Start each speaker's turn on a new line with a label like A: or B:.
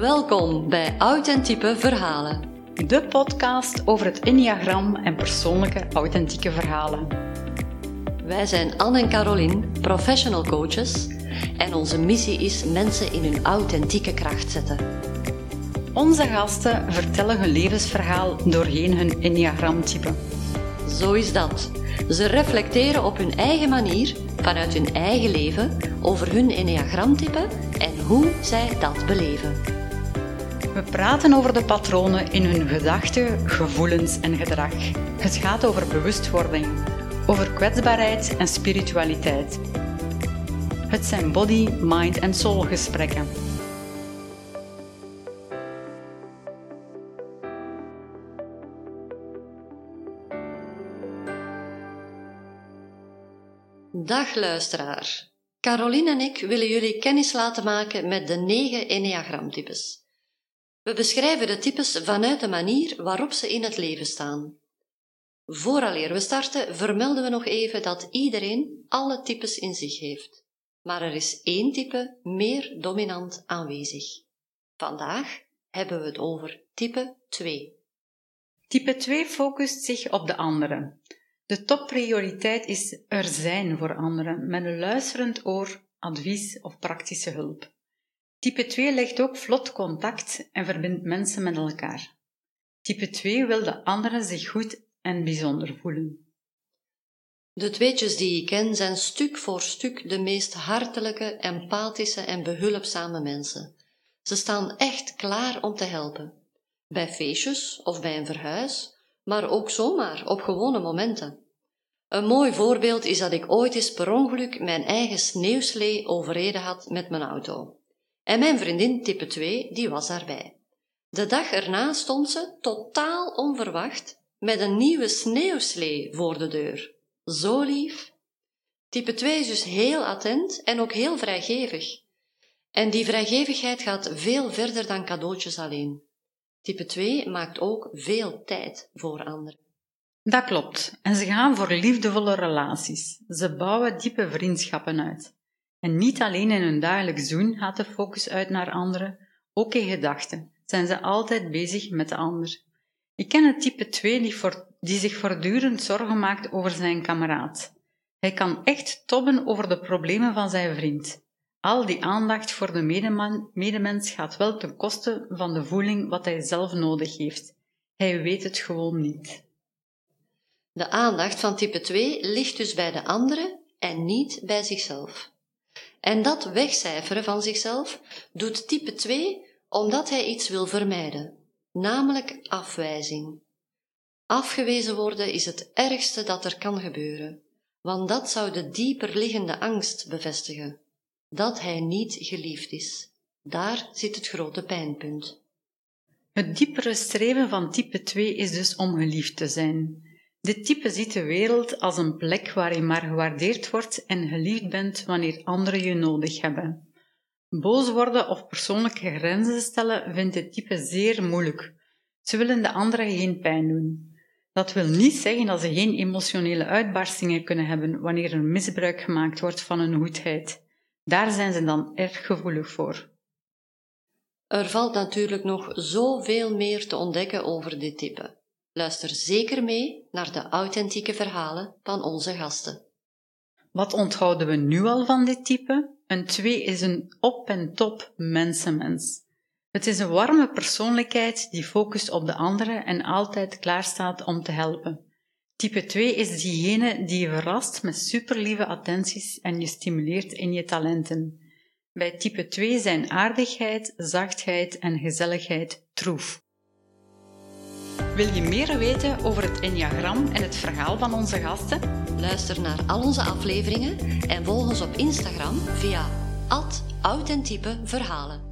A: Welkom bij Authentieke Verhalen.
B: De podcast over het Enneagram en persoonlijke authentieke verhalen.
A: Wij zijn Anne en Caroline, professional coaches, en onze missie is mensen in hun authentieke kracht zetten.
B: Onze gasten vertellen hun levensverhaal doorheen hun Enneagramtype.
A: Zo is dat. Ze reflecteren op hun eigen manier, vanuit hun eigen leven, over hun Enneagramtype en hoe zij dat beleven.
B: We praten over de patronen in hun gedachten, gevoelens en gedrag. Het gaat over bewustwording, over kwetsbaarheid en spiritualiteit. Het zijn body, mind en soul gesprekken.
A: Dag luisteraar. Caroline en ik willen jullie kennis laten maken met de negen Enneagramtypes. We beschrijven de types vanuit de manier waarop ze in het leven staan. Vooraleer we starten, vermelden we nog even dat iedereen alle types in zich heeft. Maar er is één type meer dominant aanwezig. Vandaag hebben we het over type 2.
B: Type 2 focust zich op de anderen. De topprioriteit is er zijn voor anderen, met een luisterend oor, advies of praktische hulp. Type 2 legt ook vlot contact en verbindt mensen met elkaar. Type 2 wil de anderen zich goed en bijzonder voelen.
A: De tweetjes die ik ken zijn stuk voor stuk de meest hartelijke, empathische en behulpzame mensen. Ze staan echt klaar om te helpen. Bij feestjes of bij een verhuis, maar ook zomaar op gewone momenten. Een mooi voorbeeld is dat ik ooit eens per ongeluk mijn eigen sneeuwslee overreden had met mijn auto. En mijn vriendin type 2, die was daarbij. De dag erna stond ze, totaal onverwacht, met een nieuwe sneeuwslee voor de deur. Zo lief. Type 2 is dus heel attent en ook heel vrijgevig. En die vrijgevigheid gaat veel verder dan cadeautjes alleen. Type 2 maakt ook veel tijd voor anderen.
B: Dat klopt. En ze gaan voor liefdevolle relaties. Ze bouwen diepe vriendschappen uit. En niet alleen in hun dagelijks doen gaat de focus uit naar anderen, ook in gedachten zijn ze altijd bezig met de ander. Ik ken het type 2 die, die zich voortdurend zorgen maakt over zijn kameraad. Hij kan echt tobben over de problemen van zijn vriend. Al die aandacht voor de medeman, medemens gaat wel ten koste van de voeling wat hij zelf nodig heeft. Hij weet het gewoon niet.
A: De aandacht van type 2 ligt dus bij de andere en niet bij zichzelf. En dat wegcijferen van zichzelf doet type 2 omdat hij iets wil vermijden, namelijk afwijzing. Afgewezen worden is het ergste dat er kan gebeuren, want dat zou de dieper liggende angst bevestigen, dat hij niet geliefd is. Daar zit het grote pijnpunt.
B: Het diepere streven van type 2 is dus om geliefd te zijn. Dit type ziet de wereld als een plek waar je maar gewaardeerd wordt en geliefd bent wanneer anderen je nodig hebben. Boos worden of persoonlijke grenzen stellen vindt dit type zeer moeilijk. Ze willen de anderen geen pijn doen. Dat wil niet zeggen dat ze geen emotionele uitbarstingen kunnen hebben wanneer er misbruik gemaakt wordt van hun goedheid. Daar zijn ze dan erg gevoelig voor.
A: Er valt natuurlijk nog zoveel meer te ontdekken over dit type. Luister zeker mee naar de authentieke verhalen van onze gasten.
B: Wat onthouden we nu al van dit type? Een 2 is een op en top mensenmens. Het is een warme persoonlijkheid die focust op de anderen en altijd klaarstaat om te helpen. Type 2 is diegene die je verrast met superlieve attenties en je stimuleert in je talenten. Bij type 2 zijn aardigheid, zachtheid en gezelligheid troef. Wil je meer weten over het Enneagram en het verhaal van onze gasten?
A: Luister naar al onze afleveringen en volg ons op Instagram via authentiepe verhalen.